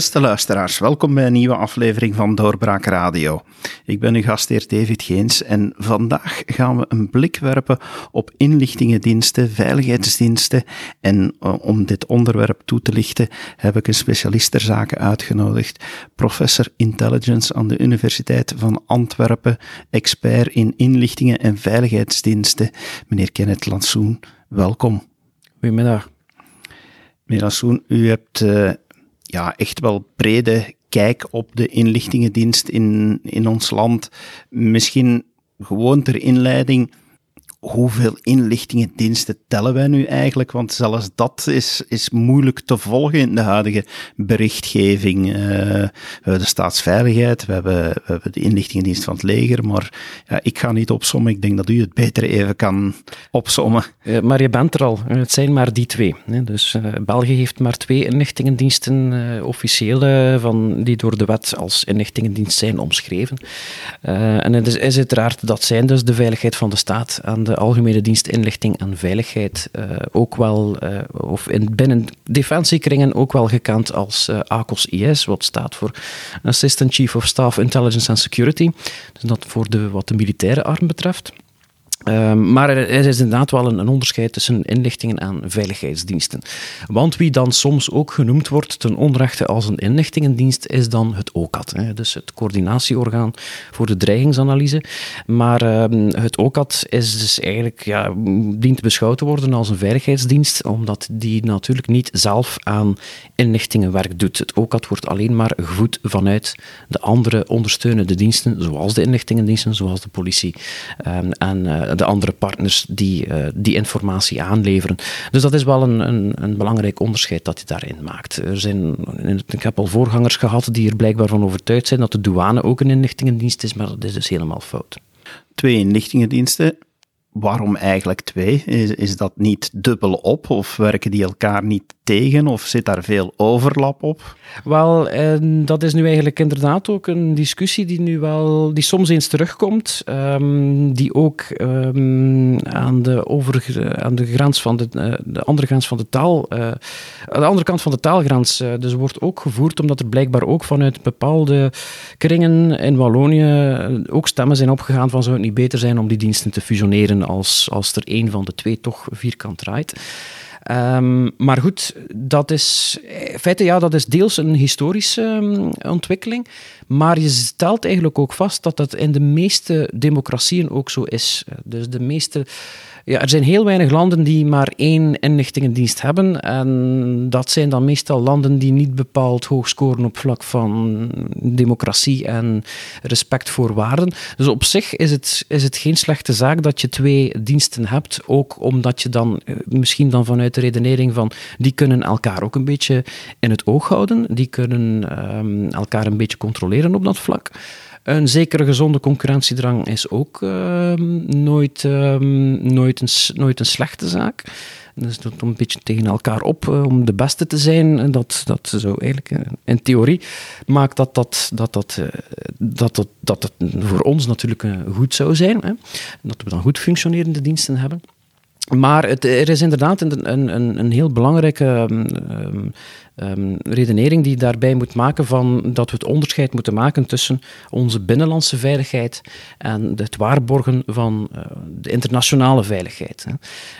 Beste luisteraars, welkom bij een nieuwe aflevering van Doorbraak Radio. Ik ben uw gastheer David Geens en vandaag gaan we een blik werpen op inlichtingendiensten, veiligheidsdiensten. En uh, om dit onderwerp toe te lichten heb ik een specialist ter zake uitgenodigd, professor intelligence aan de Universiteit van Antwerpen, expert in inlichtingen en veiligheidsdiensten, meneer Kenneth Lansoen. Welkom. Goedemiddag. Meneer Lansoen, u hebt uh, ja, echt wel brede kijk op de inlichtingendienst in, in ons land. Misschien gewoon ter inleiding hoeveel inlichtingendiensten tellen wij nu eigenlijk? Want zelfs dat is, is moeilijk te volgen in de huidige berichtgeving. Uh, we hebben de staatsveiligheid, we hebben, we hebben de inlichtingendienst van het leger, maar ja, ik ga niet opsommen. Ik denk dat u het beter even kan opsommen. Uh, maar je bent er al. Het zijn maar die twee. Hè. Dus uh, België heeft maar twee inlichtingendiensten, officiële, van, die door de wet als inlichtingendienst zijn omschreven. en het is, is uiteraard, dat zijn dus de veiligheid van de staat en de de Algemene Dienst Inlichting en Veiligheid uh, ook wel, uh, of in, binnen defensiekringen ook wel gekend als uh, ACOS-IS, wat staat voor Assistant Chief of Staff Intelligence and Security. Dus dat voor de, wat de militaire arm betreft. Um, maar er is inderdaad wel een, onderscheid tussen inlichtingen en veiligheidsdiensten. Want wie dan soms ook genoemd wordt ten onrechte als een inlichtingendienst, is dan het OCAT. Hè, dus het coördinatieorgaan voor de dreigingsanalyse. Maar um, het OCAT is dus eigenlijk, ja, dient beschouwd te worden als een veiligheidsdienst, omdat die natuurlijk niet zelf aan inlichtingenwerk doet. Het OCAT wordt alleen maar gevoed vanuit de andere ondersteunende diensten, zoals de inlichtingendiensten, zoals de politie um, en uh, de andere partners die uh, die informatie aanleveren. Dus dat is wel een, een, een, belangrijk onderscheid dat je daarin maakt. Er zijn, ik heb al voorgangers gehad die er blijkbaar van overtuigd zijn dat de douane ook een inlichtingendienst is, maar dat is dus helemaal fout. Twee inlichtingendiensten, waarom eigenlijk twee? Is, is dat niet dubbel op of werken die elkaar niet tegen of zit daar veel overlap op? Wel, en dat is nu eigenlijk inderdaad ook een discussie die nu wel, die soms eens terugkomt, um, die ook um, aan, de over, aan de grens van de, uh, de andere grens van de taal, uh, aan de andere kant van de taalgrens, uh, dus wordt ook gevoerd omdat er blijkbaar ook vanuit bepaalde kringen in Wallonië ook stemmen zijn opgegaan van zou het niet beter zijn om die diensten te fusioneren als, als er één van de twee toch vierkant draait. Um, maar goed, dat is, in feite, ja, dat is deels een historische um, ontwikkeling. Maar je stelt eigenlijk ook vast dat dat in de meeste democratieën ook zo is. Dus de meeste ja, er zijn heel weinig landen die maar één inlichtingendienst hebben. En dat zijn dan meestal landen die niet bepaald hoog scoren op vlak van democratie en respect voor waarden. Dus op zich is het, is het geen slechte zaak dat je twee diensten hebt. Ook omdat je dan eh, misschien dan vanuit de redenering van die kunnen elkaar ook een beetje in het oog houden. Die kunnen um, elkaar een beetje controleren op dat vlak. Een zekere gezonde concurrentiedrang is ook uh, nooit, uh, nooit, een, nooit een slechte zaak. Dus dat een beetje tegen elkaar op uh, om de beste te zijn. Dat, dat zo eigenlijk, eh, in theorie, maakt dat dat, dat, dat, uh, dat, dat, het voor ons natuurlijk goed zou zijn. Hè? Dat we dan goed functionerende diensten hebben. Maar het, er is inderdaad een, een, een heel belangrijke um, um, redenering die daarbij moet maken van dat we het onderscheid moeten maken tussen onze binnenlandse veiligheid en het waarborgen van uh, de internationale veiligheid. Hè.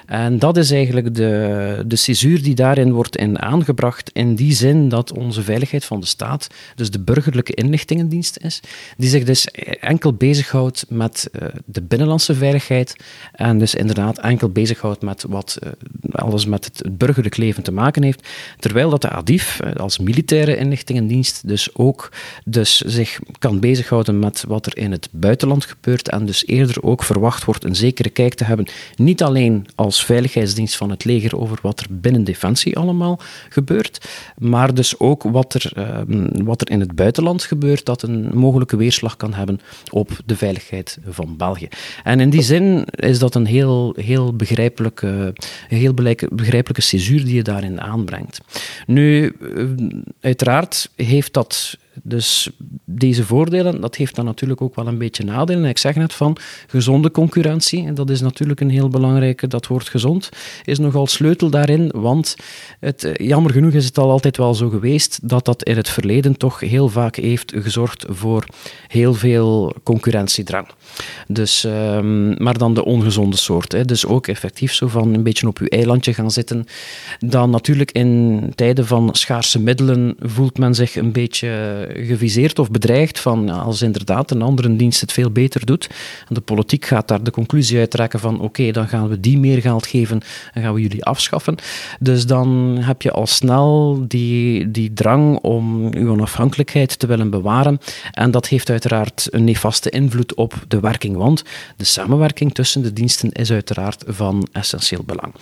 En dat is eigenlijk de, de die daarin wordt in aangebracht, in die zin dat onze veiligheid van de staat, dus de burgerlijke inlichtingendienst is, die zich dus enkel bezighoudt met uh, de binnenlandse veiligheid en dus inderdaad enkel bezighoudt met wat uh, alles met het burgerlijk leven te maken heeft, terwijl dat de ADIF eh, als militaire inlichtingendienst dus ook dus zich kan bezighouden met wat er in het buitenland gebeurt en dus eerder ook verwacht wordt een zekere kijk te hebben, niet alleen als veiligheidsdienst van het leger over wat er binnen Defensie allemaal gebeurt, maar dus ook wat er, um, wat er in het buitenland gebeurt dat een mogelijke weerslag kan hebben op de veiligheid van België. En in die zin is dat een heel, heel begrijpelijke, heel begrijpelijke césuur die je daarin aanbrengt. Nu, eh, uiteraard heeft dat dus deze voordelen, dat heeft dan natuurlijk ook wel een beetje nadelen. Ik zeg net van gezonde concurrentie, en dat is natuurlijk een heel belangrijke, dat woord gezond, is nogal sleutel daarin, want het, eh, jammer genoeg is het al altijd wel zo geweest dat dat in het verleden toch heel vaak heeft gezorgd voor heel veel concurrentiedrang. Dus, ehm, maar dan de ongezonde soort. Hè. Dus ook effectief zo van een beetje op uw eilandje gaan zitten. Dan natuurlijk in tijden van schaarse middelen voelt men zich een beetje geviseerd of bedreigd van als inderdaad een andere dienst het veel beter doet. En de politiek gaat daar de conclusie uittrekken van oké, dan gaan we die meer geld geven en gaan we jullie afschaffen. Dus dan heb je al snel die, die drang om uw onafhankelijkheid te willen bewaren. En dat heeft uiteraard een nefaste invloed op de werking, want de samenwerking tussen de diensten is uiteraard van essentieel belang.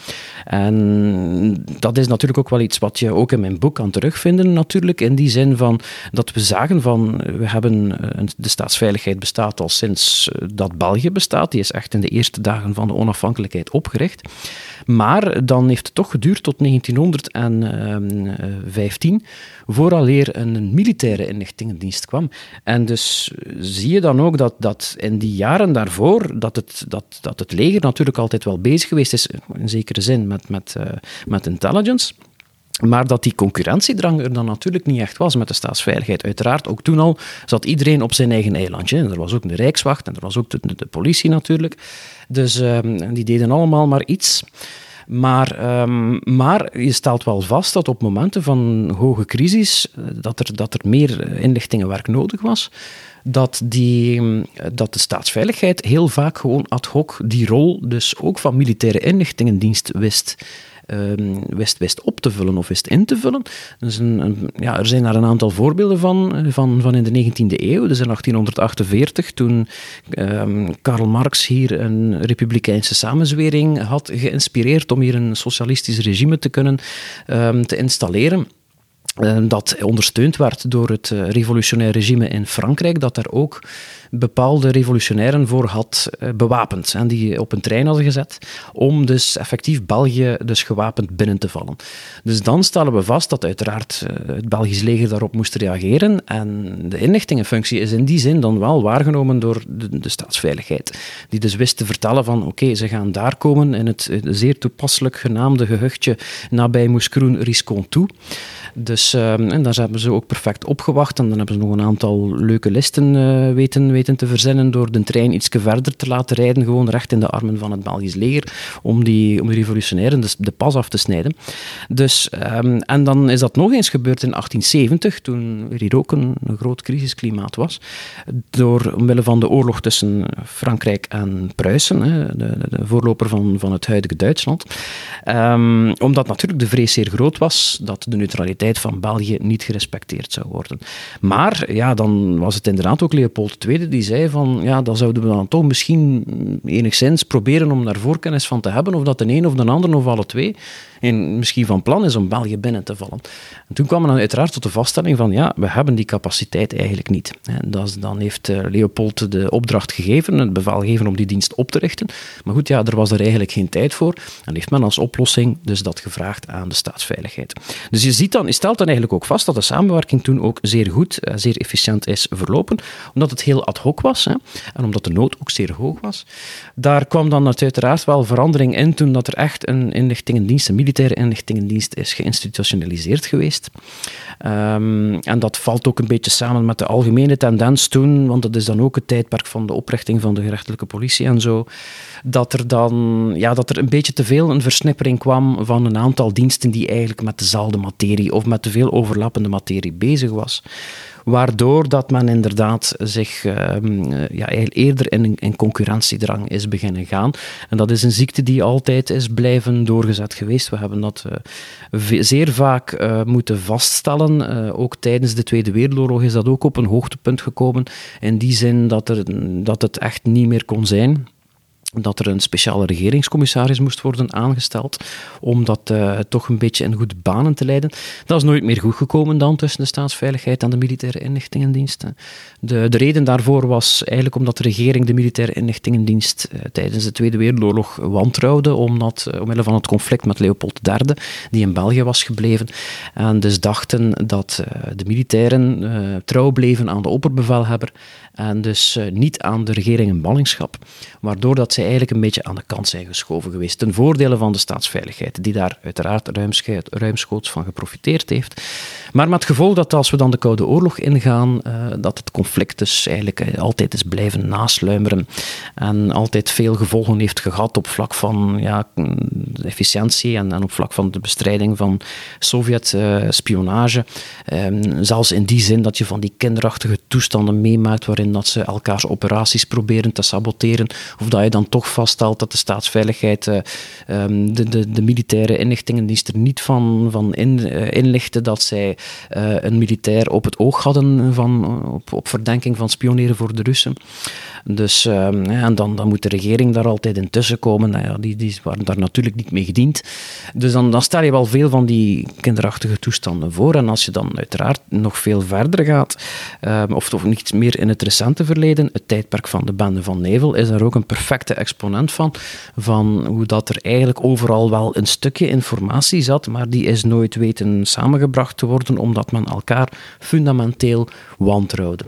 En dat is natuurlijk ook wel iets wat je ook in mijn boek kan terugvinden, natuurlijk, in die zin van dat we zagen van, we hebben, eh, de staatsveiligheid bestaat al sinds eh, dat België bestaat, die is echt in de eerste dagen van de onafhankelijkheid opgericht. Maar dan heeft het toch geduurd tot 1915, vooraleer een militaire inlichtingendienst kwam. En dus zie je dan ook dat, dat in die jaren daarvoor, dat het, dat, dat het leger natuurlijk altijd wel bezig geweest is, in zekere zin, met, met, met intelligence. Maar dat die concurrentiedrang er dan natuurlijk niet echt was met de staatsveiligheid. Uiteraard, ook toen al zat iedereen op zijn eigen eilandje. En er was ook de Rijkswacht en er was ook de, politie natuurlijk. Dus um, die deden allemaal maar iets. Maar, um, maar je stelt wel vast dat op momenten van hoge crisis, eh, dat er, dat er meer inlichtingenwerk nodig was. Dat, die, dat de staatsveiligheid heel vaak gewoon ad hoc die rol, dus ook van militaire inlichtingendienst, wist wist, wist op te vullen of wist in te vullen. Een, ja, er zijn daar een aantal voorbeelden van, eh, van, van in de 19e eeuw. Dus in 1848, toen um, Karl Marx hier een republikeinse samenzwering had geïnspireerd om hier een socialistisch regime te kunnen um, te installeren dat ondersteund werd door het eh, revolutionair regime in Frankrijk, dat daar ook bepaalde revolutionairen voor had eh, bewapend en die op een trein hadden gezet om dus effectief België dus gewapend binnen te vallen. Dus dan stellen we vast dat uiteraard eh, het Belgisch leger daarop moest reageren en de inlichtingenfunctie is in die zin dan wel waargenomen door de, de staatsveiligheid, die dus wist te vertellen van oké, ze gaan daar komen in het zeer toepasselijk genaamde gehuchtje nabij Moeskroen Riscon toe. Dus um, en daar hebben ze ook perfect opgewacht. En dan hebben ze nog een aantal leuke listen uh, weten, weten te verzinnen door de trein iets verder te laten rijden, gewoon recht in de armen van het Belgisch leger, om die, om die revolutionairen de, pas af te snijden. Dus, um, en dan is dat nog eens gebeurd in 1870, toen er hier ook een, een groot crisisklimaat was, door omwille van de oorlog tussen Frankrijk en Pruisen, hè, de, de, voorloper van, van het huidige Duitsland. Um, omdat natuurlijk de vrees zeer groot was dat de neutraliteit van België niet gerespecteerd zou worden. Maar ja, dan was het inderdaad ook Leopold II die zei van ja, dan zouden we dan toch misschien enigszins proberen om daar voorkennis van te hebben of dat de een of de ander of alle twee en misschien van plan is om België binnen te vallen. En toen kwam men dan uiteraard tot de vaststelling van ja, we hebben die capaciteit eigenlijk niet. Dan heeft eh, Leopold de opdracht gegeven, het bevel gegeven om die dienst op te richten. Maar goed, ja, er was er eigenlijk geen tijd voor. En heeft men als oplossing dus dat gevraagd aan de staatsveiligheid. Dus je ziet dan, je stelt dan eigenlijk ook vast dat de samenwerking toen ook zeer goed, eh, zeer efficiënt is verlopen, omdat het heel ad hoc was hè, en omdat de nood ook zeer hoog was. Daar kwam dan uiteraard wel verandering in toen dat er echt een inlichtingendienst, een militaire inlichtingendienst is geïnstitutionaliseerd geweest. Um, en dat valt ook een beetje samen met de algemene tendens toen, want dat is dan ook het tijdperk van de oprichting van de gerechtelijke politie en zo, dat er dan ja, dat er een beetje te veel een versnippering kwam van een aantal diensten die eigenlijk met dezelfde materie of met te veel overlappende materie bezig was waardoor dat men inderdaad zich um, ja, eerder in, in concurrentiedrang is beginnen gaan. En dat is een ziekte die altijd is blijven doorgezet geweest. We hebben dat uh, zeer vaak uh, moeten vaststellen. Ook tijdens de Tweede Wereldoorlog is dat ook op een hoogtepunt gekomen. In die zin dat, er, dat het echt niet meer kon zijn. Dat er een speciale regeringscommissaris moest worden aangesteld om dat uh, toch een beetje in goede banen te leiden. Dat is nooit meer goed gekomen dan tussen de staatsveiligheid en de militaire inlichtingendiensten. De, de reden daarvoor was eigenlijk omdat de regering de militaire inlichtingendienst uh, tijdens de Tweede Wereldoorlog wantrouwde, omdat, uh, omwille van het conflict met Leopold III, die in België was gebleven. En dus dachten dat de militairen trouw bleven aan de opperbevelhebber en dus niet aan de regering in ballingschap, waardoor dat zij eigenlijk een beetje aan de kant zijn geschoven geweest. Ten voordele van de staatsveiligheid, die daar uiteraard ruimschoots van geprofiteerd heeft. Maar met het gevolg dat als we dan de Koude Oorlog ingaan, uh, dat het conflict dus eigenlijk eh, altijd is blijven nasluimeren en altijd veel gevolgen heeft gehad op vlak van ja, efficiëntie en, en op vlak van de bestrijding van Sovjet-spionage. Um, zelfs in die zin dat je van die kinderachtige toestanden meemaakt waarin dat ze elkaars operaties proberen te saboteren of dat je dan toch vaststelt dat de staatsveiligheid uh, um, de, de, de militaire inlichtingendienst er niet van, van in, uh, inlichten dat zij uh, een militair op het oog hadden van, op, op verdenking van spioneren voor de Russen. Dus, um, en dan, dan moet de regering daar altijd in tussen komen. Nou ja, die, die waren daar natuurlijk niet mee gediend. Dus dan, dan stel je wel veel van die kinderachtige toestanden voor. En als je dan uiteraard nog veel verder gaat, um, of, of niet meer in het verleden, het tijdperk van de bende van Nevel, is daar ook een perfecte exponent van, van hoe dat er eigenlijk overal wel een stukje informatie zat, maar die is nooit weten samengebracht te worden, omdat men elkaar fundamenteel wantrouwde.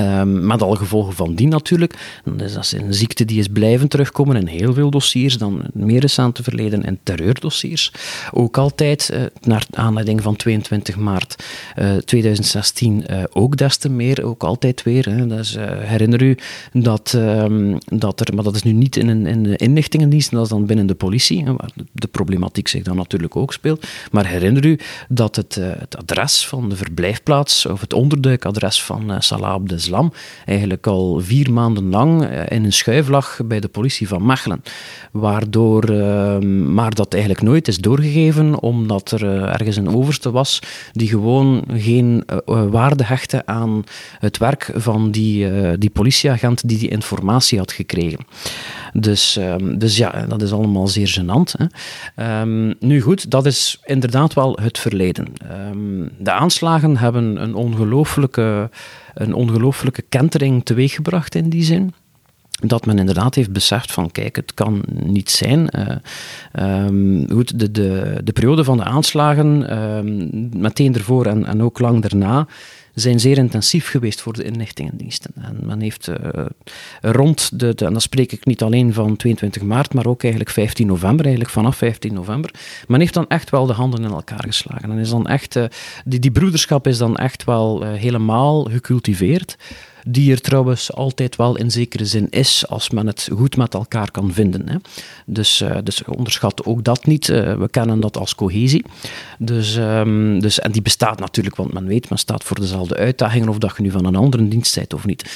Um, met alle gevolgen van die natuurlijk. Dat is een ziekte die is blijven terugkomen in heel veel dossiers, dan meer recente verleden in terreurdossiers. Ook altijd, uh, naar aanleiding van 22 maart uh, 2016, uh, ook des te meer, ook altijd weer. Hè. Dus, herinner u dat, um, dat er, maar dat is nu niet in, een, in de inlichtingendienst, dat is dan binnen de politie, waar de, problematiek zich dan natuurlijk ook speelt. Maar herinner u dat het, het adres van de verblijfplaats, of het onderduikadres van Salah Islam eigenlijk al vier maanden lang eh, in een schuif lag bij de politie van Mechelen. Waardoor, uh, maar dat eigenlijk nooit is doorgegeven, omdat er uh, ergens een overste was die gewoon geen uh, waarde hechtte aan het werk van die, die politieagent die die informatie had gekregen. Dus, um, dus ja, dat is allemaal zeer gênant. Hè. Um, nu goed, dat is inderdaad wel het verleden. Um, de aanslagen hebben een ongelooflijke een ongelooflijke kentering teweeggebracht in die zin dat men inderdaad heeft beseft van kijk, het kan niet zijn. Um, goed, de, de, de periode van de aanslagen, meteen ervoor en, en ook lang daarna, zijn zeer intensief geweest voor de inlichtingendiensten. En men heeft uh, rond de, en dan spreek ik niet alleen van 22 maart, maar ook eigenlijk 15 november, eigenlijk vanaf 15 november, men heeft dan echt wel de handen in elkaar geslagen. En is dan echt, uh, die, die broederschap is dan echt wel uh, helemaal gecultiveerd die er trouwens altijd wel in zekere zin is als men het goed met elkaar kan vinden. Hè. Dus, uh, dus onderschat ook dat niet. Uh, we kennen dat als cohesie. Dus, um, dus, en die bestaat natuurlijk, want men weet, men staat voor dezelfde uitdagingen, of dat je nu van een andere dienst bent of niet.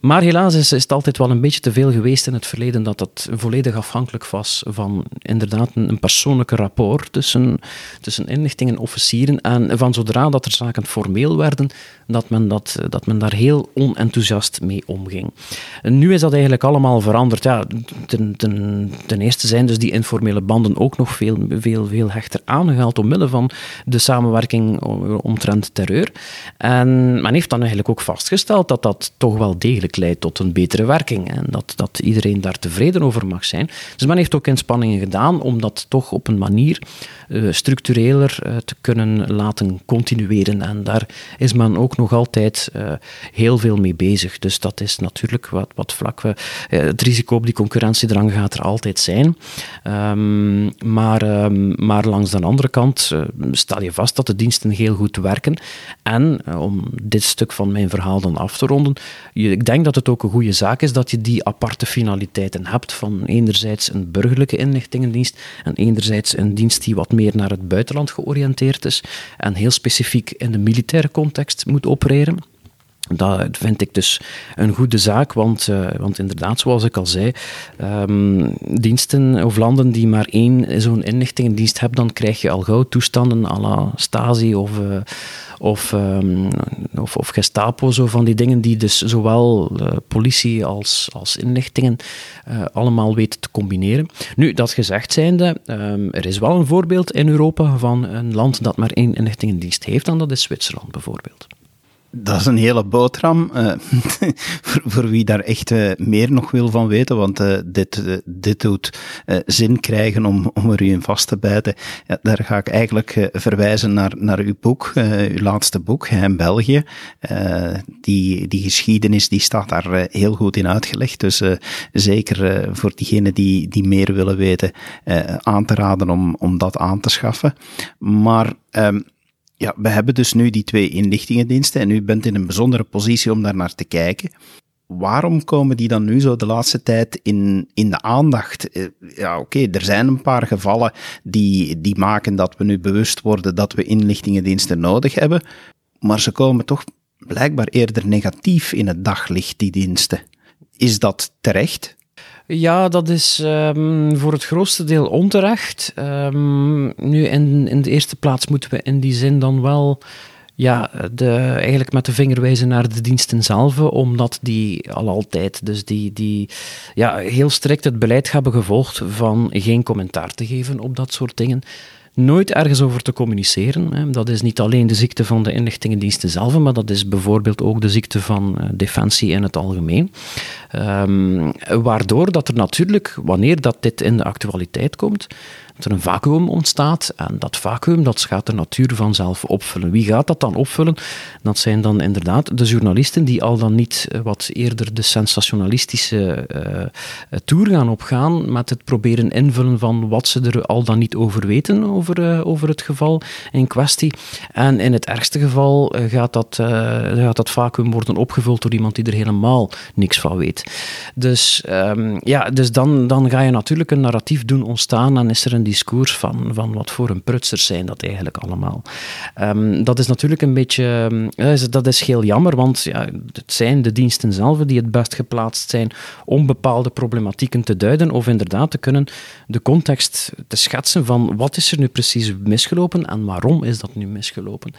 Maar helaas is, het altijd wel een beetje te veel geweest in het verleden dat het volledig afhankelijk was van inderdaad een, een persoonlijke rapport tussen, tussen inlichting en officieren. En van zodra dat er zaken formeel werden, dat men, dat, dat men daar heel onenthousiast mee omging. Nu is dat eigenlijk allemaal veranderd. Ja, ten, ten, ten eerste zijn dus die informele banden ook nog veel, veel, veel hechter aangehaald omwille van de samenwerking omtrent terreur. En men heeft dan eigenlijk ook vastgesteld dat dat toch wel degelijk leidt tot een betere werking en dat, dat iedereen daar tevreden over mag zijn. Dus men heeft ook inspanningen gedaan om dat toch op een manier uh, structureler uh, te kunnen laten continueren. En daar is men ook nog altijd uh, heel veel mee bezig. Dus dat is natuurlijk wat, wat vlak. het risico op die concurrentiedrang gaat er altijd zijn. Um, maar, um, maar langs de andere kant stel je vast dat de diensten heel goed werken. En om dit stuk van mijn verhaal dan af te ronden, ik denk dat het ook een goede zaak is dat je die aparte finaliteiten hebt van enerzijds een burgerlijke inlichtingendienst en enerzijds een dienst die wat meer naar het buitenland georiënteerd is en heel specifiek in de militaire context moet opereren. Dat vind ik dus een goede zaak, want, uh, want inderdaad, zoals ik al zei, um, diensten of landen die maar één zo'n inlichtingendienst hebben, dan krijg je al gauw toestanden à la Stasi of, uh, of, um, of, of, Gestapo, zo van die dingen die dus zowel uh, politie als, als inlichtingen allemaal weten te combineren. Nu, dat gezegd zijnde, um, er is wel een voorbeeld in Europa van een land dat maar één inlichtingendienst heeft, en dat is Zwitserland bijvoorbeeld. Dat is een hele boterham. Uh, voor, voor, wie daar echt uh, meer nog wil van weten, want uh, dit, dit doet zin krijgen om, om er u in vast te bijten. Ja, daar ga ik eigenlijk verwijzen naar, naar uw boek, uw laatste boek, Geheim België. die, die geschiedenis die staat daar heel goed in uitgelegd. Dus zeker voor diegenen die, die meer willen weten, aan te raden om, om dat aan te schaffen. Maar um, ja, we hebben dus nu die twee inlichtingendiensten en u bent in een bijzondere positie om daar naar te kijken. Waarom komen die dan nu zo de laatste tijd in, in de aandacht? Eh, ja, oké, er zijn een paar gevallen die, die maken dat we nu bewust worden dat we inlichtingendiensten nodig hebben, maar ze komen toch blijkbaar eerder negatief in het daglicht, die diensten. Is dat terecht? Ja, dat is um, voor het grootste deel onterecht. Um, nu, in, in de eerste plaats moeten we in die zin dan wel ja, de, eigenlijk met de vinger wijzen naar de diensten zelf, omdat die al altijd, dus die, die ja, heel strikt het beleid hebben gevolgd van geen commentaar te geven op dat soort dingen nooit ergens over te communiceren. Dat is niet alleen de ziekte van de inlichtingendiensten zelf, maar dat is bijvoorbeeld ook de ziekte van eh, defensie in het algemeen. Um, waardoor dat er natuurlijk, wanneer dat dit in de actualiteit komt, er een vacuüm ontstaat. En dat vacuüm dat gaat de natuur vanzelf opvullen. Wie gaat dat dan opvullen? Dat zijn dan inderdaad de journalisten die al dan niet eh, wat eerder de sensationalistische uh, tour gaan opgaan met het proberen invullen van wat ze er al dan niet over weten over, over het geval in kwestie. En in het ergste geval gaat, dat, gaat dat vacuüm worden opgevuld door iemand die er helemaal niks van weet. Dus, um, ja, dus dan, dan ga je natuurlijk een narratief doen ontstaan en is er een discours van, van wat voor een prutsers zijn dat eigenlijk allemaal. Um, dat is natuurlijk een beetje, uh, dat is heel jammer, want ja, het zijn de diensten zelf die het best geplaatst zijn om bepaalde problematieken te duiden of inderdaad te kunnen de context te schetsen van wat is er nu precies misgelopen en waarom is dat nu misgelopen.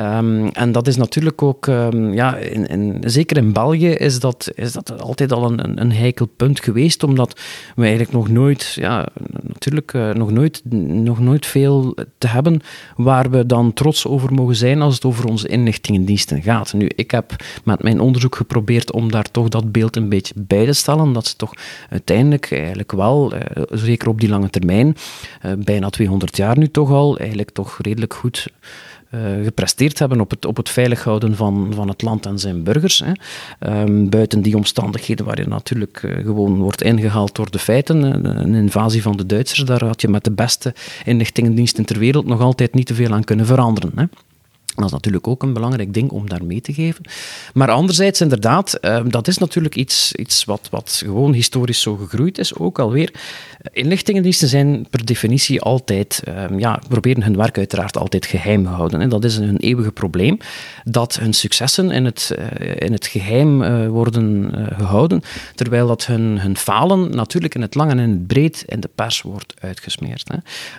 Um, en dat is natuurlijk ook, ja, in, in, zeker in België is dat, is dat altijd al een, een heikel punt geweest, omdat we eigenlijk nog nooit, ja, natuurlijk uh, nog nooit, nog nooit veel te hebben waar we dan trots over mogen zijn als het over onze inlichtingendiensten gaat. Nu, ik heb met mijn onderzoek geprobeerd om daar toch dat beeld een beetje bij te stellen, dat ze toch uiteindelijk eigenlijk wel, eh, zeker op die lange termijn, eh, bijna 200 jaar nu toch al, eigenlijk toch redelijk goed uh, gepresteerd hebben op het, op het veilig houden van, van het land en zijn burgers. Hè. Um, buiten die omstandigheden waar je natuurlijk uh, gewoon wordt ingehaald door de feiten. Uh, een invasie van de Duitsers, daar had je met de beste inlichtingendiensten ter wereld nog altijd niet te veel aan kunnen veranderen. Hè. Dat is natuurlijk ook een belangrijk ding om daar mee te geven. Maar anderzijds, inderdaad, ehm, dat is natuurlijk iets, iets wat, wat gewoon historisch zo gegroeid is. Ook alweer, inlichtingendiensten zijn per definitie altijd, ehm, ja, proberen hun werk uiteraard altijd geheim houden. En dat is een eeuwige probleem, dat hun successen in het, eh, in het geheim eh, worden eh, gehouden, terwijl dat hun, hun falen natuurlijk in het lang en in het breed in de pers wordt uitgesmeerd.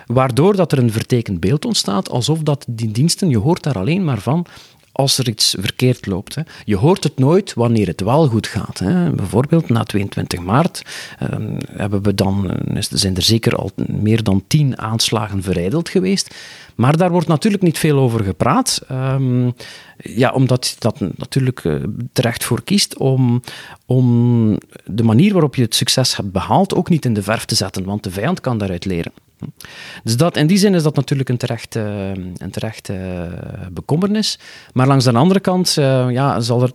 Waardoor dat er een vertekend beeld ontstaat, alsof dat die diensten, je hoort daar alleen maar van als er iets verkeerd loopt. Hè. Je hoort het nooit wanneer het wel goed gaat. Hè. Bijvoorbeeld na 22 maart ehm, hebben we dan, eh, zijn er zeker al meer dan tien aanslagen verijdeld geweest. Maar daar wordt natuurlijk niet veel over gepraat. Um, ja, omdat dat natuurlijk terecht voor kiest om, om de manier waarop je het succes hebt behaald ook niet in de verf te zetten, want de vijand kan daaruit leren. Dus dat, in die zin is dat natuurlijk een terechte, een terechte bekommernis. Maar langs de andere kant uh, ja, zal er,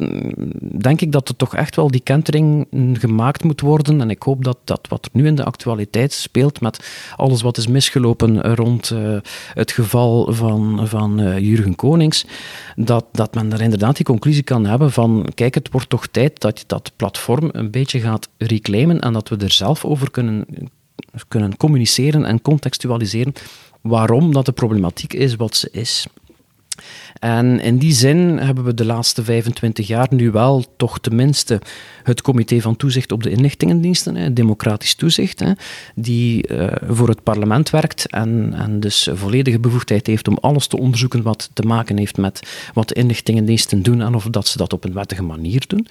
denk ik dat er toch echt wel die kentering gemaakt moet worden. En ik hoop dat, dat wat er nu in de actualiteit speelt met alles wat is misgelopen rond uh, het geval van, van uh, Jurgen Konings, dat, dat men daar inderdaad die conclusie kan hebben van kijk, het wordt toch tijd dat je dat platform een beetje gaat reclaimen en dat we er zelf over kunnen kunnen communiceren en contextualiseren waarom dat de problematiek is wat ze is. En in die zin hebben we de laatste 25 jaar nu wel toch tenminste het Comité van Toezicht op de Inlichtingendiensten, democratisch toezicht, die eh, voor het parlement werkt en, en dus volledige bevoegdheid heeft om alles te onderzoeken wat te maken heeft met wat de inlichtingendiensten doen en of dat ze dat op een wettige manier doen.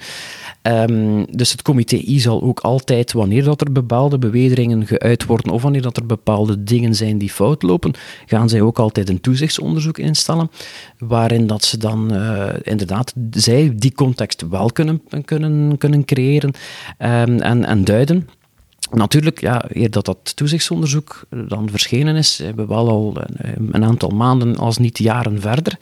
Ehm, dus het comité I zal ook altijd, wanneer dat er bepaalde bewegingen geuit worden of wanneer dat er bepaalde dingen zijn die fout lopen, gaan zij ook altijd een toezichtsonderzoek instellen, waarin dat ze dan uh, inderdaad zij die context wel kunnen, kunnen, kunnen creëren um, en, en duiden. Natuurlijk, ja, eer dat dat toezichtsonderzoek dan verschenen is, hebben we wel al een aantal maanden, als niet jaren verder.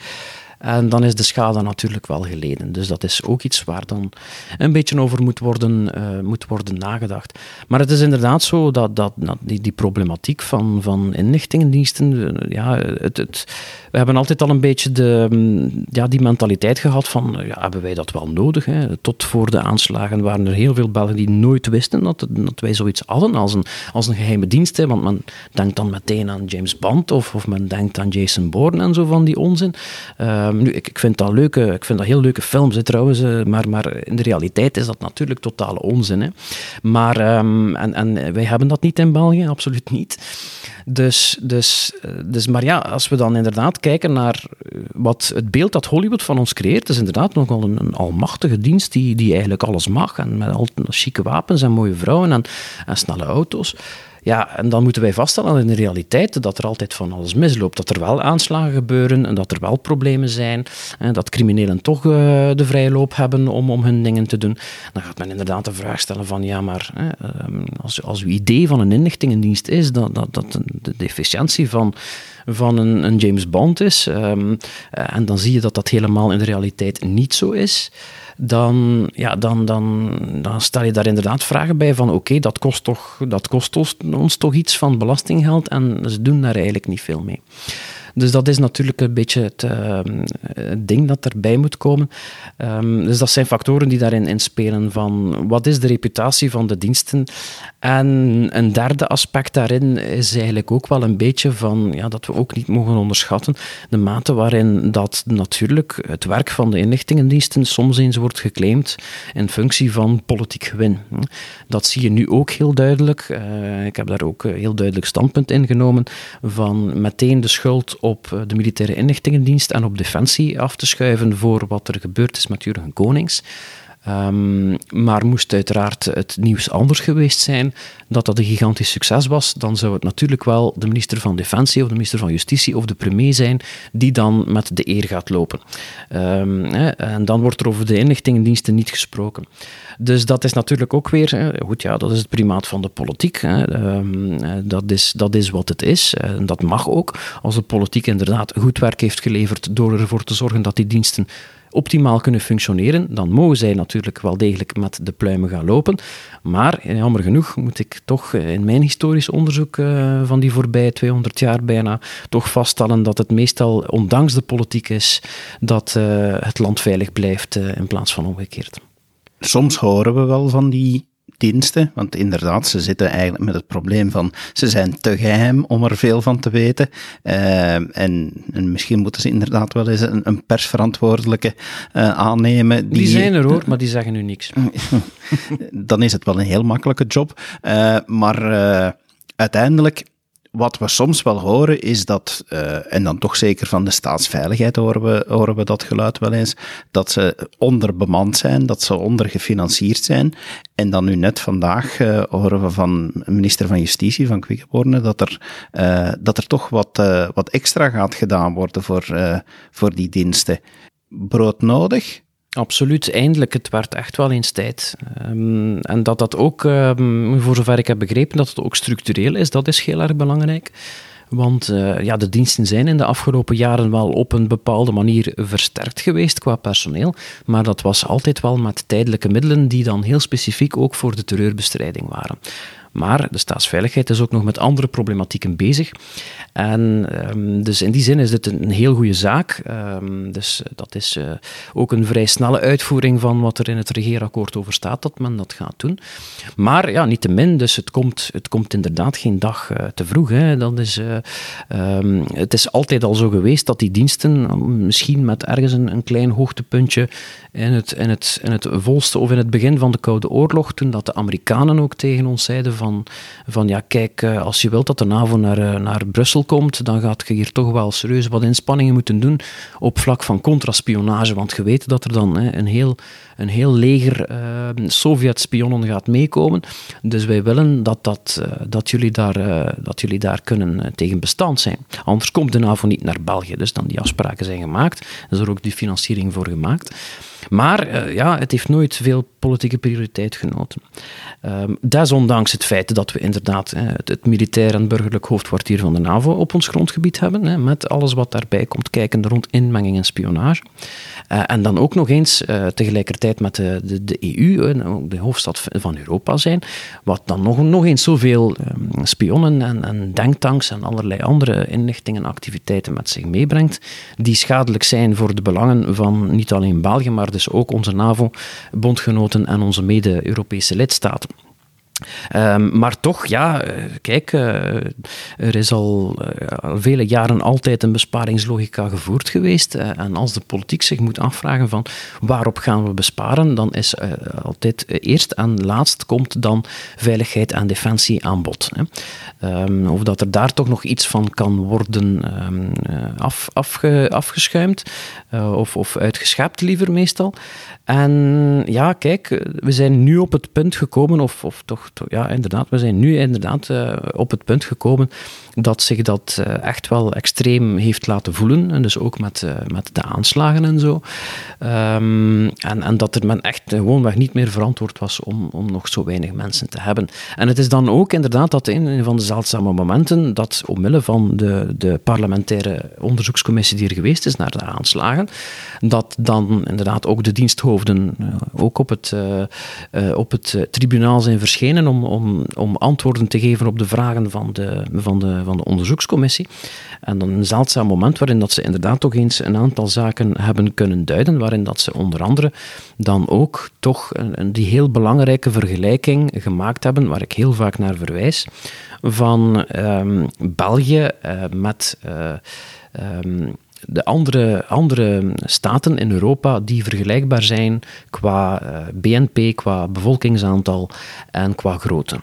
En dan is de schade natuurlijk wel geleden. Dus dat is ook iets waar dan een beetje over moet worden, uh, moet worden nagedacht. Maar het is inderdaad zo dat, dat, die, die problematiek van, van inlichtingendiensten, uh, ja, het, het, we hebben altijd al een beetje de, mm, ja, die mentaliteit gehad van, ja, hebben wij dat wel nodig? Hè? Tot voor de aanslagen waren er heel veel Belgen die nooit wisten dat, dat wij zoiets hadden als een, als een geheime dienst. Hè? Want men denkt dan meteen aan James Bond of, of men denkt aan Jason Bourne en zo van die onzin. Um, nu, ik, ik, vind dat leuke, ik vind dat heel leuke films hè, trouwens, uh, maar, maar in de realiteit is dat natuurlijk totale onzin. Hè? Maar, um, en, en wij hebben dat niet in België, absoluut niet. Dus, dus, dus, maar ja, als we dan inderdaad kijken naar wat het beeld dat Hollywood van ons creëert, is inderdaad nogal een, een almachtige dienst die, die eigenlijk alles mag. En met al chique wapens en mooie vrouwen en, en snelle auto's. Ja, en dan moeten wij vaststellen in de realiteit dat er altijd van alles misloopt. Dat er wel aanslagen gebeuren en dat er wel problemen zijn. En dat criminelen toch uh, de vrije loop hebben om, om hun dingen te doen. Dan gaat men inderdaad de vraag stellen van ja, maar ehm, als, als uw idee van een inlichtingendienst is dat, dat, dat de, efficiëntie van van een, een James Bond is, um, en dan zie je dat dat helemaal in de realiteit niet zo is dan, ja, dan, dan, dan stel je daar inderdaad vragen bij van oké, dat kost toch, dat kost ons, ons toch iets van belastinggeld en ze doen daar eigenlijk niet veel mee. Dus dat is natuurlijk een beetje het, het ding dat erbij moet komen. Um, dus dat zijn factoren die daarin inspelen van wat is de reputatie van de diensten. En een derde aspect daarin is eigenlijk ook wel een beetje van ja, dat we ook niet mogen onderschatten de mate waarin dat natuurlijk het werk van de inlichtingendiensten soms eens wordt geclaimd in functie van politiek gewin. Dat zie je nu ook heel duidelijk. Uh, ik heb daar ook een heel duidelijk standpunt in genomen van meteen de schuld eh, de militaire inlichtingendienst en op defensie af te schuiven voor wat er gebeurd is met Jurgen Konings. Um, maar moest uiteraard het nieuws anders geweest zijn, dat dat een gigantisch succes was, dan zou het natuurlijk wel de minister van Defensie of de minister van Justitie of de premier zijn die dan met de eer gaat lopen. Hè, en dan wordt er over de inlichtingendiensten niet gesproken. Dus dat is natuurlijk ook weer, goed ja, dat is het primaat van de politiek. Hè, um, dat, is, dat is wat het is. En dat mag ook. Als de politiek inderdaad goed werk heeft geleverd door ervoor te zorgen dat die diensten optimaal kunnen functioneren, dan mogen zij natuurlijk wel degelijk met de pluimen gaan lopen. Maar jammer genoeg moet ik toch in mijn historisch onderzoek uh, van die voorbije 200 jaar bijna toch vaststellen dat het meestal ondanks de politiek is dat het land veilig blijft in plaats van omgekeerd. Soms horen we wel van die diensten. Want inderdaad, ze zitten eigenlijk met het probleem van ze zijn te geheim om er veel van te weten. Uh, en, en, misschien moeten ze inderdaad wel eens een, een persverantwoordelijke uh, aannemen. Die, die, zijn er hoor, maar die zeggen nu niks. Dan is het wel een heel makkelijke job. Uh, maar uiteindelijk wat we soms wel horen is dat, uh, en dan toch zeker van de staatsveiligheid horen we, horen we dat geluid wel eens, dat ze onderbemand zijn, dat ze ondergefinancierd zijn. En dan nu net vandaag uh, horen we van minister van Justitie, van Quickenborne, dat er, uh, dat er toch wat, wat extra gaat gedaan worden voor, voor die diensten. Broodnodig? Absoluut, eindelijk. Het werd echt wel eens tijd. Um, en dat dat ook, um, voor zover ik heb begrepen, dat het ook structureel is, dat is heel erg belangrijk. Want uh, ja, de diensten zijn in de afgelopen jaren wel op een bepaalde manier versterkt geweest qua personeel. Maar dat was altijd wel met tijdelijke middelen die dan heel specifiek ook voor de terreurbestrijding waren. Maar de staatsveiligheid is ook nog met andere problematieken bezig. En um, dus in die zin is dit een, heel goede zaak. Um, dus dat is uh, ook een vrij snelle uitvoering van wat er in het regeerakkoord over staat, dat men dat gaat doen. Maar ja, niet te min, dus het komt, het komt inderdaad geen dag uh, te vroeg. Hè. Dat is, um, het is altijd al zo geweest dat die diensten, misschien met ergens een, een klein hoogtepuntje in het, in, het, in het volste of in het begin van de Koude Oorlog, toen dat de Amerikanen ook tegen ons zeiden van, van ja, kijk, als je wilt dat de NAVO naar, naar Brussel komt, dan gaat je hier toch wel serieus wat inspanningen moeten doen op vlak van contraspionage. Want je weet dat er dan hè, een, heel, een heel leger uh, Sovjet-spionnen gaat meekomen. Dus wij willen dat, dat, uh, dat, jullie, daar, dat jullie daar kunnen tegen bestand zijn. Anders komt de NAVO niet naar België. Dus dan die afspraken zijn gemaakt. Er is er ook die financiering voor gemaakt. Maar ja, het heeft nooit veel politieke prioriteit genoten. Um, desondanks het feit dat we inderdaad hè, het, militair en burgerlijk hoofdkwartier van de NAVO op ons grondgebied hebben, met alles wat daarbij komt kijken rond inmenging en spionage. Uh, en dan ook nog eens tegelijkertijd met de, de, de EU, de hoofdstad van Europa zijn, wat dan nog, nog eens zoveel um, spionnen en, en denktanks en allerlei andere inlichtingen en activiteiten met zich meebrengt, die schadelijk zijn voor de belangen van niet alleen België, maar dus ook onze NAVO-bondgenoten en onze mede-Europese lidstaten. Um, maar toch, ja, eh, kijk, uh, er is al, uh, al, vele jaren altijd een besparingslogica gevoerd geweest. En als de politiek zich moet afvragen van waarop gaan we besparen, dan is altijd eerst en laatst komt dan veiligheid en defensie aan bod. Hè. Um, of dat er daar toch nog iets van kan worden um, af, afge, afgeschuimd of, of uitgeschept liever meestal. En ja, kijk, we zijn nu op het punt gekomen, of, of toch, ja, inderdaad, we zijn nu inderdaad uh, op het punt gekomen dat zich dat uh, echt wel extreem heeft laten voelen. En dus ook met, uh, met de aanslagen en zo. Um, en, en dat er men echt gewoonweg niet meer verantwoord was om, om nog zo weinig mensen te hebben. En het is dan ook inderdaad dat in een van de zeldzame momenten dat omwille van de, de parlementaire onderzoekscommissie die er geweest is naar de aanslagen, dat dan inderdaad ook de diensthoofden ook op het, op het tribunaal zijn verschenen om, om, om antwoorden te geven op de vragen van de, van de van de onderzoekscommissie. En dan een zeldzaam moment waarin dat ze inderdaad toch eens een aantal zaken hebben kunnen duiden, waarin dat ze onder andere dan ook toch een, die heel belangrijke vergelijking gemaakt hebben, waar ik heel vaak naar verwijs, van um, België uh, met... Uh, de andere, andere staten in Europa die vergelijkbaar zijn qua uh, BNP, qua bevolkingsaantal en qua grootte.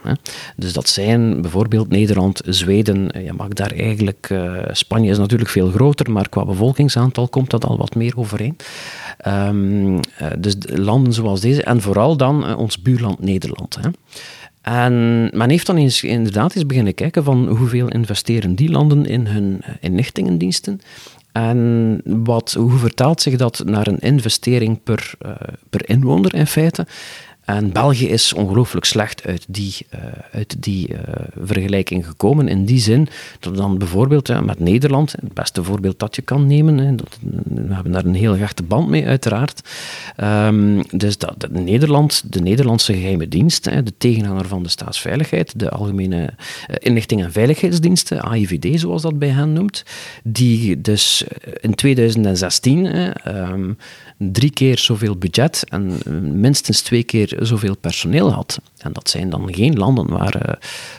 Dus dat zijn bijvoorbeeld Nederland, Zweden, je mag daar eigenlijk, uh, Spanje is natuurlijk veel groter, maar qua bevolkingsaantal komt dat al wat meer overeen. Um, uh, dus landen zoals deze en vooral dan ons buurland Nederland. En men heeft dan eens, inderdaad eens beginnen kijken van hoeveel investeren die landen in hun inlichtingendiensten en wat, hoe vertaalt zich dat naar een investering per, uh, per inwoner in feite? En België is ongelooflijk slecht uit die, uh, uit die uh, vergelijking gekomen. In die zin dat dan bijvoorbeeld met Nederland, het beste voorbeeld dat je kan nemen, dat, we hebben daar een heel hechte band mee uiteraard. Um, dus dat, Nederland, de Nederlandse geheime dienst, de tegenhanger van de staatsveiligheid, de Algemene Inlichting en Veiligheidsdiensten, AIVD zoals dat bij hen noemt, die dus in 2016 um, drie keer zoveel budget en minstens twee keer zoveel personeel had. En dat zijn dan geen landen waar, uh,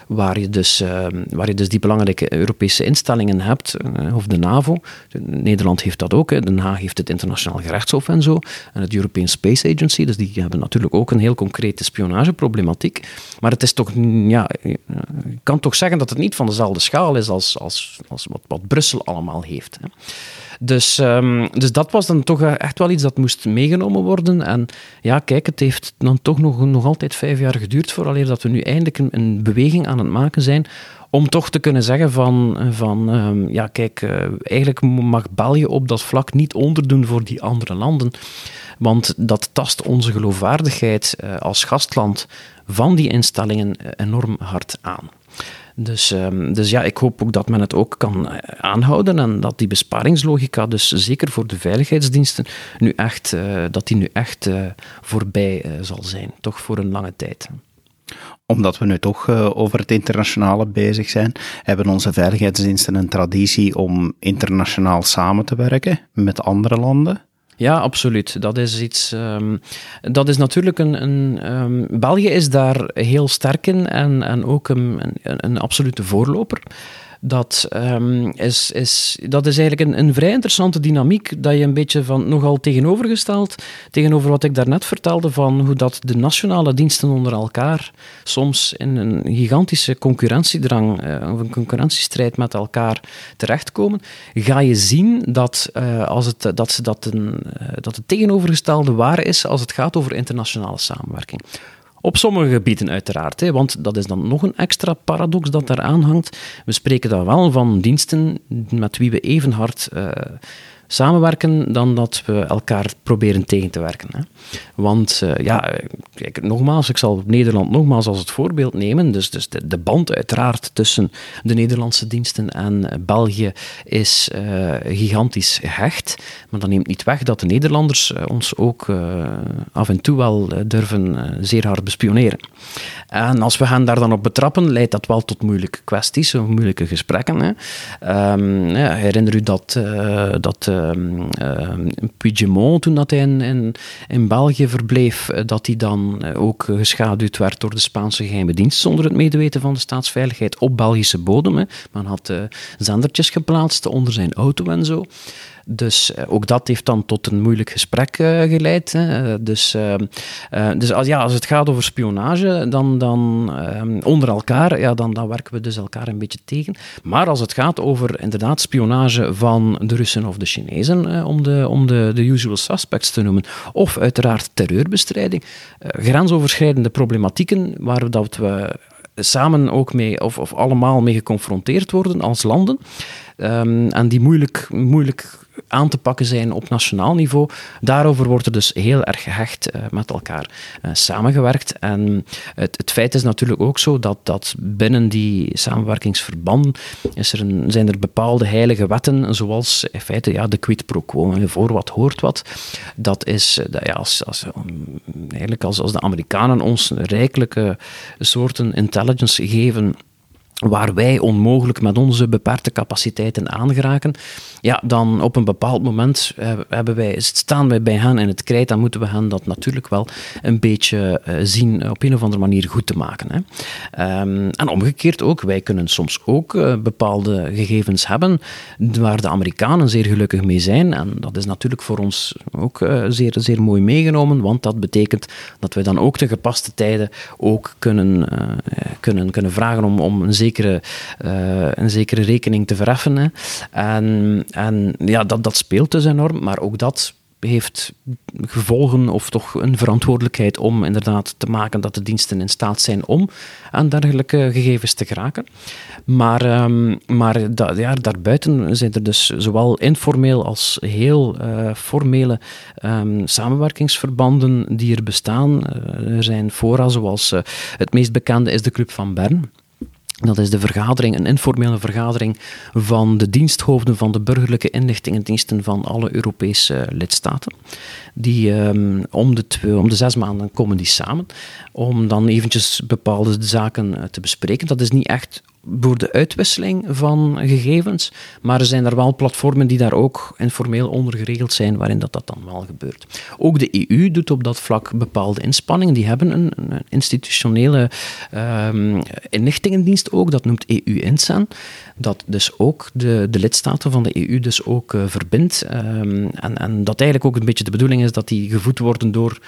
waar, je, dus, uh, waar je dus die belangrijke Europese instellingen hebt, uh, of de NAVO. Nederland heeft dat ook. Den Haag heeft het Internationaal Gerechtshof en zo, en het European Space Agency, dus die hebben natuurlijk ook een heel concrete spionageproblematiek. Maar het is toch, ja, kan toch zeggen dat het niet van dezelfde schaal is als, als, als wat, wat Brussel allemaal heeft. Hè. Dus, um, dus dat was dan toch echt wel iets dat moest meegenomen worden. En ja, kijk, het heeft dan toch nog, nog altijd vijf jaar geduurd vooraleer dat we nu eindelijk een, een beweging aan het maken zijn om toch te kunnen zeggen van, van um, ja kijk, uh, eigenlijk mag België op dat vlak niet onderdoen voor die andere landen. Want dat tast onze geloofwaardigheid uh, als gastland van die instellingen enorm hard aan. Dus, um, dus ja, ik hoop ook dat men het ook kan eh, aanhouden en dat die besparingslogica, dus zeker voor de veiligheidsdiensten, nu echt, uh, dat die nu echt uh, voorbij zal zijn. Toch voor een lange tijd. Omdat we nu toch over het internationale bezig zijn, hebben onze veiligheidsdiensten een traditie om internationaal samen te werken met andere landen. Ja, absoluut. Dat is iets. Um, dat is natuurlijk een. een um, België is daar heel sterk in en, en ook een, een, een absolute voorloper dat, um, is, is, dat is eigenlijk een, een vrij interessante dynamiek dat je een beetje van nogal tegenovergesteld tegenover wat ik daarnet vertelde van hoe dat de nationale diensten onder elkaar soms in een gigantische concurrentiedrang uh, of een concurrentiestrijd met elkaar terechtkomen, ga je zien dat, uh, als het, dat, ze dat, een, uh, dat het tegenovergestelde waar is als het gaat over internationale samenwerking. Op sommige gebieden uiteraard, hè, want dat is dan nog een extra paradox dat daaraan hangt. We spreken dan wel van diensten met wie we even hard uh, samenwerken dan dat we elkaar proberen tegen te werken. Hè. Want uh, ja, kijk, nogmaals, ik zal Nederland nogmaals als het voorbeeld nemen. Dus, dus de, band uiteraard tussen de Nederlandse diensten en België is uh, gigantisch gehecht. Maar dat neemt niet weg dat de Nederlanders ons ook af en toe wel durven zeer hard bespioneren. En als we hen daar dan op betrappen, leidt dat wel tot moeilijke kwesties, of moeilijke gesprekken. Hè. Um, ja, herinner u dat, dat uh, Puigdemont, toen dat hij in, in, in, België verbleef, eh, dat hij dan eh, ook geschaduwd werd door de Spaanse geheime dienst zonder het medeweten van de staatsveiligheid op Belgische bodem. Hè. Men had uh, zendertjes geplaatst onder zijn auto en zo. Dus eh, ook dat heeft dan tot een moeilijk gesprek uh, geleid. Hè. Dus, uh, dus als, ja, als het gaat over spionage, dan, dan ehm, onder elkaar, ja, dan, dan werken we dus elkaar een beetje tegen. Maar als het gaat over inderdaad spionage van de Russen of de Chinezen, om, de, om de, de usual suspects te noemen, of uiteraard terreurbestrijding, grensoverschrijdende problematieken waar dat we samen ook mee, of, of allemaal mee geconfronteerd worden als landen. Um, en die moeilijk, moeilijk aan te pakken zijn op nationaal niveau. Daarover wordt er dus heel erg gehecht uh, met elkaar uh, samengewerkt. En het, het, feit is natuurlijk ook zo dat, dat binnen die samenwerkingsverbanden is er zijn er bepaalde heilige wetten, zoals in feite ja, de quid pro quo, voor wat hoort wat. Dat is uh, ja, als, als, eigenlijk als, als de Amerikanen ons rijkelijke soorten intelligence geven waar wij onmogelijk met onze beperkte capaciteiten aangeraken, ja, dan op een bepaald moment eh, hebben wij, staan wij bij hen in het krijt, dan moeten we hen dat natuurlijk wel een beetje uh, zien op een of andere manier goed te maken. Hè. Um, en omgekeerd ook, wij kunnen soms ook bepaalde gegevens hebben waar de Amerikanen zeer gelukkig mee zijn. En dat is natuurlijk voor ons ook zeer, zeer mooi meegenomen, want dat betekent dat wij dan ook de gepaste tijden ook kunnen, kunnen, kunnen vragen om, om een zekere, uh, een zekere rekening te verheffen. En, ja, dat, dat speelt dus enorm, maar ook dat heeft gevolgen of toch een verantwoordelijkheid om inderdaad te maken dat de diensten in staat zijn om aan dergelijke gegevens te geraken. Maar, um, maar ja, daarbuiten zijn er dus zowel informeel als heel uh, formele um, samenwerkingsverbanden die er bestaan. Uh, er zijn fora zoals het meest bekende is de Club van Bern. Dat is de vergadering, een informele vergadering van de diensthoofden van de burgerlijke inlichtingendiensten van alle Europese lidstaten. Die um, om, de twee, om de zes maanden komen die samen om dan eventjes bepaalde zaken eh, te bespreken. Dat is niet echt voor de uitwisseling van gegevens, maar er zijn er wel platformen die daar ook informeel onder geregeld zijn, waarin dat, dat dan wel gebeurt. Ook de EU doet op dat vlak bepaalde inspanningen. Die hebben een, institutionele um, inlichtingendienst ook, dat noemt EU-INSAN, dat dus ook de, de lidstaten van de EU dus ook uh, verbindt. Um, en, en dat eigenlijk ook een beetje de bedoeling is dat die gevoed worden door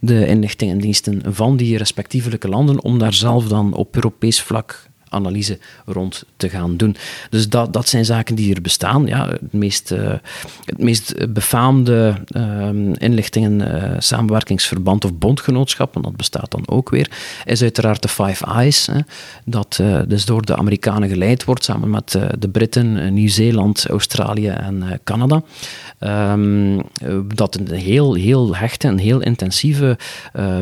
de inlichtingendiensten van die respectievelijke landen, om daar zelf dan op Europees vlak analyse rond te gaan doen. Dus dat, dat zijn zaken die er bestaan. Ja, het, meest, uh, het meest befaamde uh, inlichtingen uh, samenwerkingsverband of bondgenootschap, want dat bestaat dan ook weer, is uiteraard de Five Eyes. Hè, dat uh, dus door de Amerikanen geleid wordt, samen met de Britten, Nieuw-Zeeland, Australië en Canada. Um, dat een heel, heel hechte en heel intensieve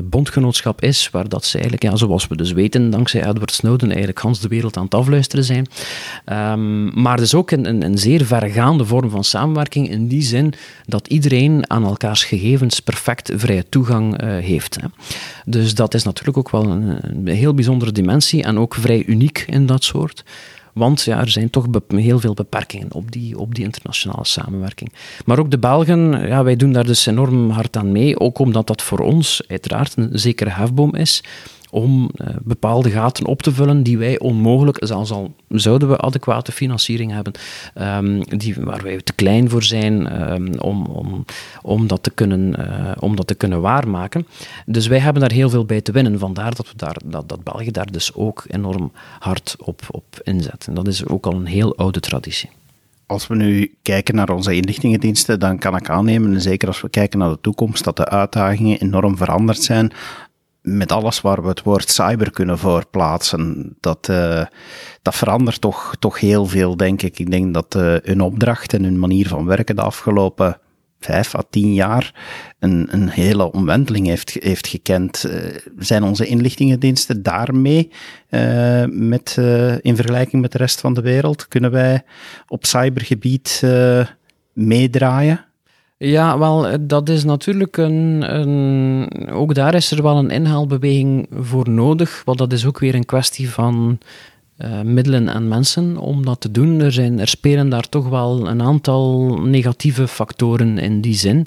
bondgenootschap is, waar dat ze eigenlijk, ja, zoals we dus weten, dankzij Edward Snowden, eigenlijk de wereld aan het afluisteren zijn. Um, maar dus ook een, een, een, zeer vergaande vorm van samenwerking in die zin dat iedereen aan elkaars gegevens perfect vrije toegang uh, heeft. Hè. Dus dat is natuurlijk ook wel een, een heel bijzondere dimensie en ook vrij uniek in dat soort. Want ja, er zijn toch heel veel beperkingen op die, op die internationale samenwerking. Maar ook de Belgen, ja, wij doen daar dus enorm hard aan mee. Ook omdat dat voor ons uiteraard een zekere hefboom is om uh, bepaalde gaten op te vullen die wij onmogelijk, zelfs al zouden we adequate financiering hebben, um, die, waar wij te klein voor zijn um, om, om, om, dat te kunnen, uh, om dat te kunnen waarmaken. Dus wij hebben daar heel veel bij te winnen. Vandaar dat, we daar, dat, dat België daar dus ook enorm hard op, op inzet. En dat is ook al een heel oude traditie. Als we nu kijken naar onze inlichtingendiensten, dan kan ik aannemen, en zeker als we kijken naar de toekomst, dat de uitdagingen enorm veranderd zijn met alles waar we het woord cyber kunnen voor plaatsen, dat, uh, dat verandert toch, toch heel veel, denk ik. Ik denk dat uh, hun opdracht en hun manier van werken de afgelopen vijf à tien jaar een, een hele omwenteling heeft, heeft gekend. Uh, zijn onze inlichtingendiensten daarmee, met, in vergelijking met de rest van de wereld, kunnen wij op cybergebied meedraaien? Ja, wel, eh, dat is natuurlijk een, een, Ook daar is er wel een inhaalbeweging voor nodig. Want dat is ook weer een kwestie van uh, middelen en mensen om dat te doen. Er, zijn, er spelen daar toch wel een aantal negatieve factoren in die zin.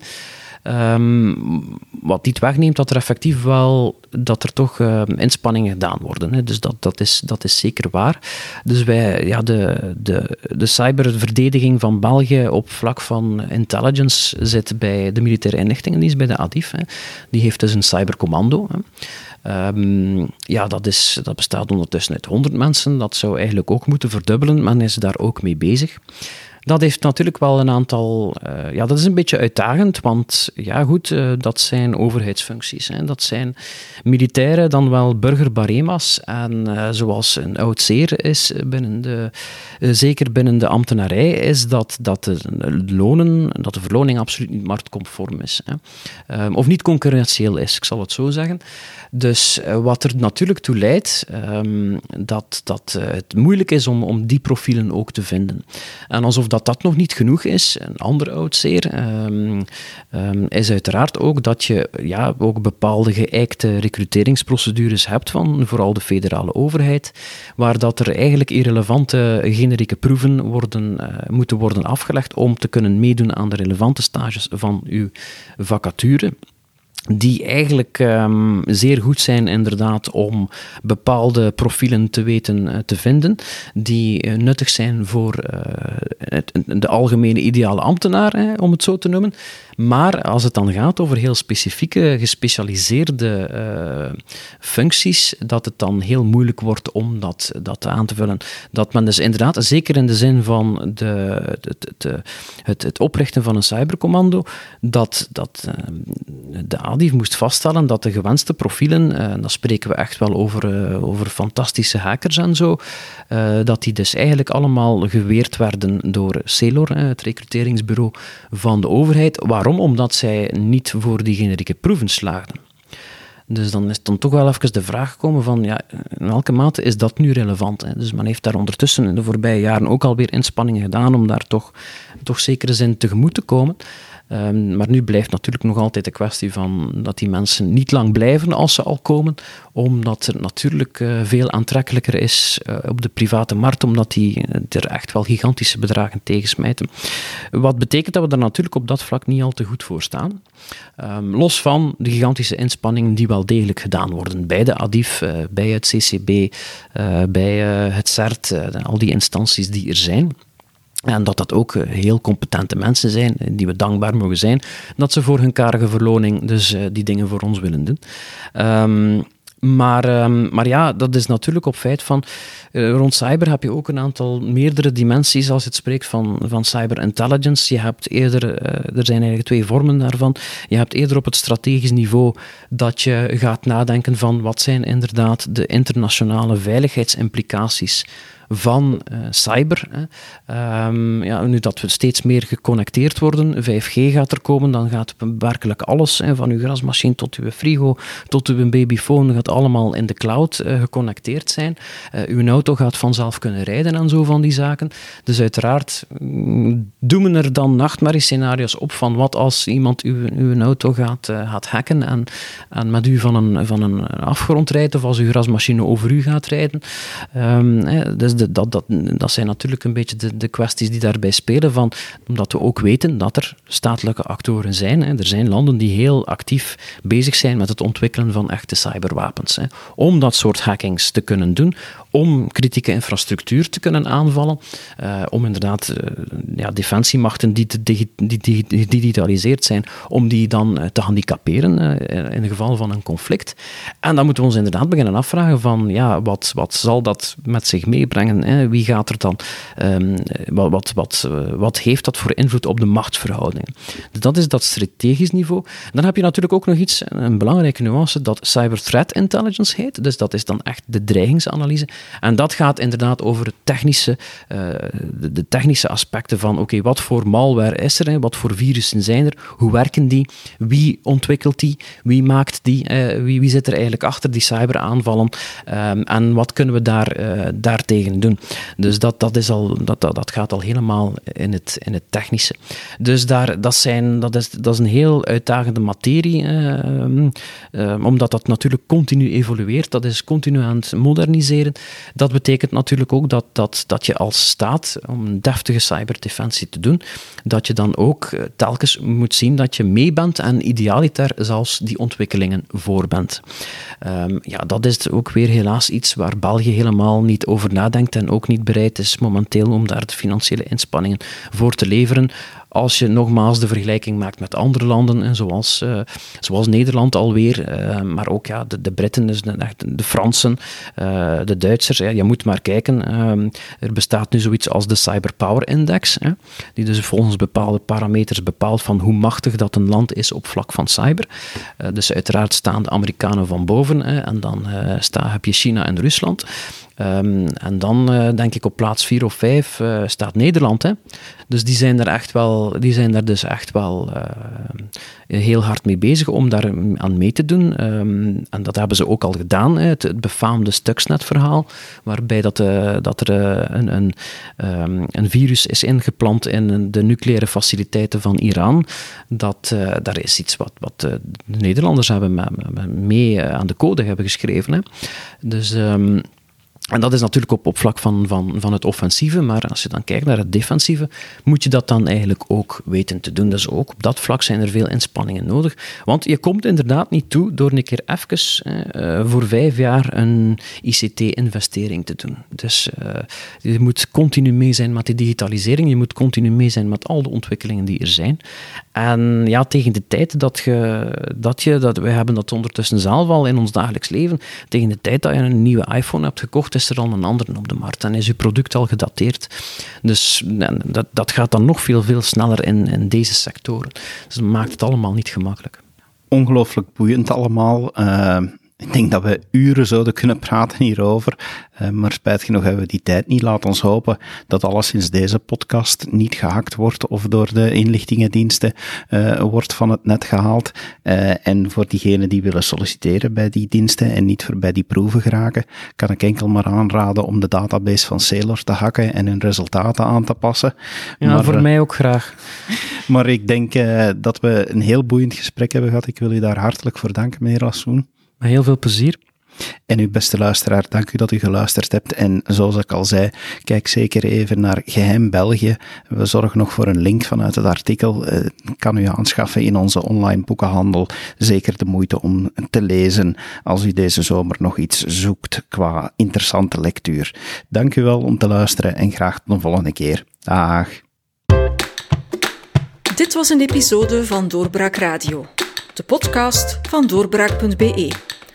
Um, wat niet wegneemt dat er effectief wel dat er toch uh, inspanningen gedaan worden. Hè. Dus dat, dat, is, dat is zeker waar. Dus wij, ja, de, de, de cyberverdediging van België op vlak van intelligence zit bij de militaire inlichtingendienst, bij de ADIF. Hè. Die heeft dus een cybercommando. Hè. Um, ja, dat, is, dat bestaat ondertussen uit 100 mensen. Dat zou eigenlijk ook moeten verdubbelen. Men is daar ook mee bezig. Dat heeft natuurlijk wel een aantal. Uh, ja, dat is een beetje uitdagend, want ja, goed, uh, dat zijn overheidsfuncties. Hè. Dat zijn militairen, dan wel burgerbarema's. En uh, zoals een oud zeer is binnen de. zeker binnen de ambtenarij, is dat, dat de lonen, dat de verloning absoluut niet marktconform is. Hè. of niet concurrentieel is, ik zal het zo zeggen. Dus wat er natuurlijk toe leidt um, dat, dat het moeilijk is om, om die profielen ook te vinden. En alsof dat dat nog niet genoeg is, een ander oud zeer, um, is uiteraard ook dat je ja, ook bepaalde geëikte recruteringsprocedures hebt van vooral de federale overheid, waar dat er eigenlijk irrelevante generieke proeven worden, uh, moeten worden afgelegd om te kunnen meedoen aan de relevante stages van uw vacature die eigenlijk um, zeer goed zijn inderdaad om bepaalde profielen te weten uh, te vinden, die uh, nuttig zijn voor uh, het, de algemene ideale ambtenaar, hè, om het zo te noemen, maar als het dan gaat over heel specifieke, gespecialiseerde uh, functies, dat het dan heel moeilijk wordt om dat, dat aan te vullen. Dat men dus inderdaad, zeker in de zin van de, het, het, het, het oprichten van een cybercommando, dat, dat uh, de ADIF moest vaststellen dat de gewenste profielen, uh, dan spreken we echt wel over, over fantastische hackers en zo, dat die dus eigenlijk allemaal geweerd werden door CELOR, het recruteringsbureau van de overheid, waar Omdat zij niet voor die generieke proeven slaagden. Dus dan is dan toch wel even de vraag gekomen van ja, in welke mate is dat nu relevant? Hè? Dus men heeft daar ondertussen in de voorbije jaren ook alweer inspanningen gedaan om daar toch, toch zekere zin tegemoet te komen. Um, maar nu blijft natuurlijk nog altijd de kwestie van dat die mensen niet lang blijven als ze al komen, omdat het natuurlijk uh, veel aantrekkelijker is uh, op de private markt, omdat die uh, er echt wel gigantische bedragen tegen smijten. Wat betekent dat we er natuurlijk op dat vlak niet al te goed voor staan. Um, los van de gigantische inspanningen die wel degelijk gedaan worden bij de ADIF, bij het CCB, bij het CERT, al die instanties die er zijn. En dat dat ook eh, heel competente mensen zijn, eh, die we dankbaar mogen zijn, dat ze voor hun karige verloning dus uh, die dingen voor ons willen doen. Um, maar, um, maar ja, dat is natuurlijk op feit van. Rond cyber heb je ook een aantal meerdere dimensies als je het spreekt van, van cyber intelligence. Je hebt eerder, er zijn eigenlijk twee vormen daarvan. Je hebt eerder op het strategisch niveau dat je gaat nadenken van wat zijn inderdaad de internationale veiligheidsimplicaties van uh, cyber. Hè. Um, ja, nu dat we steeds meer geconnecteerd worden, 5G gaat er komen, dan gaat werkelijk alles, hè, van uw grasmachine tot uw frigo, tot uw babyfoon, gaat allemaal in de cloud uh, geconnecteerd zijn. Uh, uw auto gaat vanzelf kunnen rijden en zo van die zaken. Dus uiteraard mm, doen er dan nachtmerriescenario's op van wat als iemand uw, uw auto gaat, gaat hacken en, en met u van een, van een afgrond rijdt of als uw grasmachine over u gaat rijden. Um, dus dat, dat, dat zijn natuurlijk een beetje de, de kwesties die daarbij spelen, van, omdat we ook weten dat er statelijke actoren zijn. Hè. Er zijn landen die heel actief bezig zijn met het ontwikkelen van echte cyberwapens. Hè. Om dat soort hackings te kunnen doen, om kritieke infrastructuur te kunnen aanvallen, uh, om inderdaad uh, ja, defensiemachten die, die, die, digitaliseerd zijn, om die dan uh, te handicaperen in het geval van een conflict. En dan moeten we ons inderdaad beginnen afvragen van, ja, wat, wat zal dat met zich meebrengen? Hè? Wie gaat er dan, wat, wat, wat, wat heeft dat voor invloed op de machtsverhoudingen? Dus dat is dat strategisch niveau. Dan heb je natuurlijk ook nog iets, een belangrijke nuance, dat cyber threat intelligence heet. Dus dat is dan echt de dreigingsanalyse. En dat gaat inderdaad over technische, uh, de, technische aspecten van oké, wat voor malware is er, hè? wat voor virussen zijn er, hoe werken die, wie ontwikkelt die, wie maakt die, uh, wie, wie zit er eigenlijk achter die cyberaanvallen um, en wat kunnen we daar, uh, daartegen doen. Dus dat, dat, is al, dat, dat, dat gaat al helemaal in het, in het technische. Dus daar, dat, zijn, dat, is, dat is een heel uitdagende materie, ehm, ehm, omdat dat natuurlijk continu evolueert, dat is continu aan het moderniseren. Dat betekent natuurlijk ook dat, dat, dat je als staat, om een deftige cyberdefensie te doen, dat je dan ook eh, telkens moet zien dat je mee bent en idealiter zelfs die ontwikkelingen voor bent. Um, ja, dat is ook weer helaas iets waar België helemaal niet over nadenkt en ook niet bereid is momenteel om daar de financiële inspanningen voor te leveren als je nogmaals de vergelijking maakt met andere landen, zoals, uh, zoals Nederland alweer, uh, maar ook ja, de, de Britten, dus de, de Fransen, uh, de Duitsers. Ja, je moet maar kijken. Ehm, er bestaat nu zoiets als de Cyberpower Index, hè, die dus volgens bepaalde parameters bepaalt van hoe machtig dat een land is op vlak van cyber. dus uiteraard staan de Amerikanen van boven hè, en dan sta, heb je China en Rusland. Um, en dan uh, denk ik op plaats 4 of 5 uh, staat Nederland. Hè. Dus die zijn, er echt wel, die zijn daar dus echt wel uh, heel hard mee bezig om daar aan mee te doen. Um, en dat hebben ze ook al gedaan. Hè. Het, befaamde Stuxnet-verhaal, waarbij dat, dat er een, een, um, een, virus is ingeplant in de nucleaire faciliteiten van Iran. Dat, daar is iets wat, wat de Nederlanders hebben mee aan de code hebben geschreven. Hè. Dus... en dat is natuurlijk op, op vlak van, van, van het offensieve, maar als je dan kijkt naar het defensieve, moet je dat dan eigenlijk ook weten te doen. Dus ook op dat vlak zijn er veel inspanningen nodig. Want je komt inderdaad niet toe door een keer even uh, voor vijf jaar een ICT-investering te doen. Dus uh, je moet continu mee zijn met die digitalisering, je moet continu mee zijn met al de ontwikkelingen die er zijn. En ja, tegen de tijd dat je, dat je, dat, hebben dat ondertussen zelf al in ons dagelijks leven, tegen de tijd dat je een nieuwe iPhone hebt gekocht, is er al een andere op de markt en is je product al gedateerd. Dus dat, dat gaat dan nog veel, veel sneller in, in deze sectoren. Dus dat maakt het allemaal niet gemakkelijk. Ongelooflijk boeiend allemaal. Uh, ik denk dat we uren zouden kunnen praten hierover, uh, maar spijt genoeg hebben we die tijd niet. Laat ons hopen dat alles sinds deze podcast niet gehakt wordt of door de inlichtingendiensten uh, wordt van het net gehaald. Uh, en voor diegenen die willen solliciteren bij die diensten en niet voor bij die proeven geraken, kan ik enkel maar aanraden om de database van Sailor te hakken en hun resultaten aan te passen. Ja, maar, voor mij ook graag. Maar ik denk dat we een heel boeiend gesprek hebben gehad. Ik wil u daar hartelijk voor danken, meneer Lassoen. Met heel veel plezier. En uw beste luisteraar, dank u dat u geluisterd hebt. En zoals ik al zei, kijk zeker even naar Geheim België. We zorgen nog voor een link vanuit het artikel. Uh, kan u aanschaffen in onze online boekenhandel. Zeker de moeite om te lezen als u deze zomer nog iets zoekt qua interessante lectuur. Dank u wel om te luisteren en graag tot een volgende keer. Dag. Dit was een episode van Doorbraak Radio de podcast van doorbraak.be.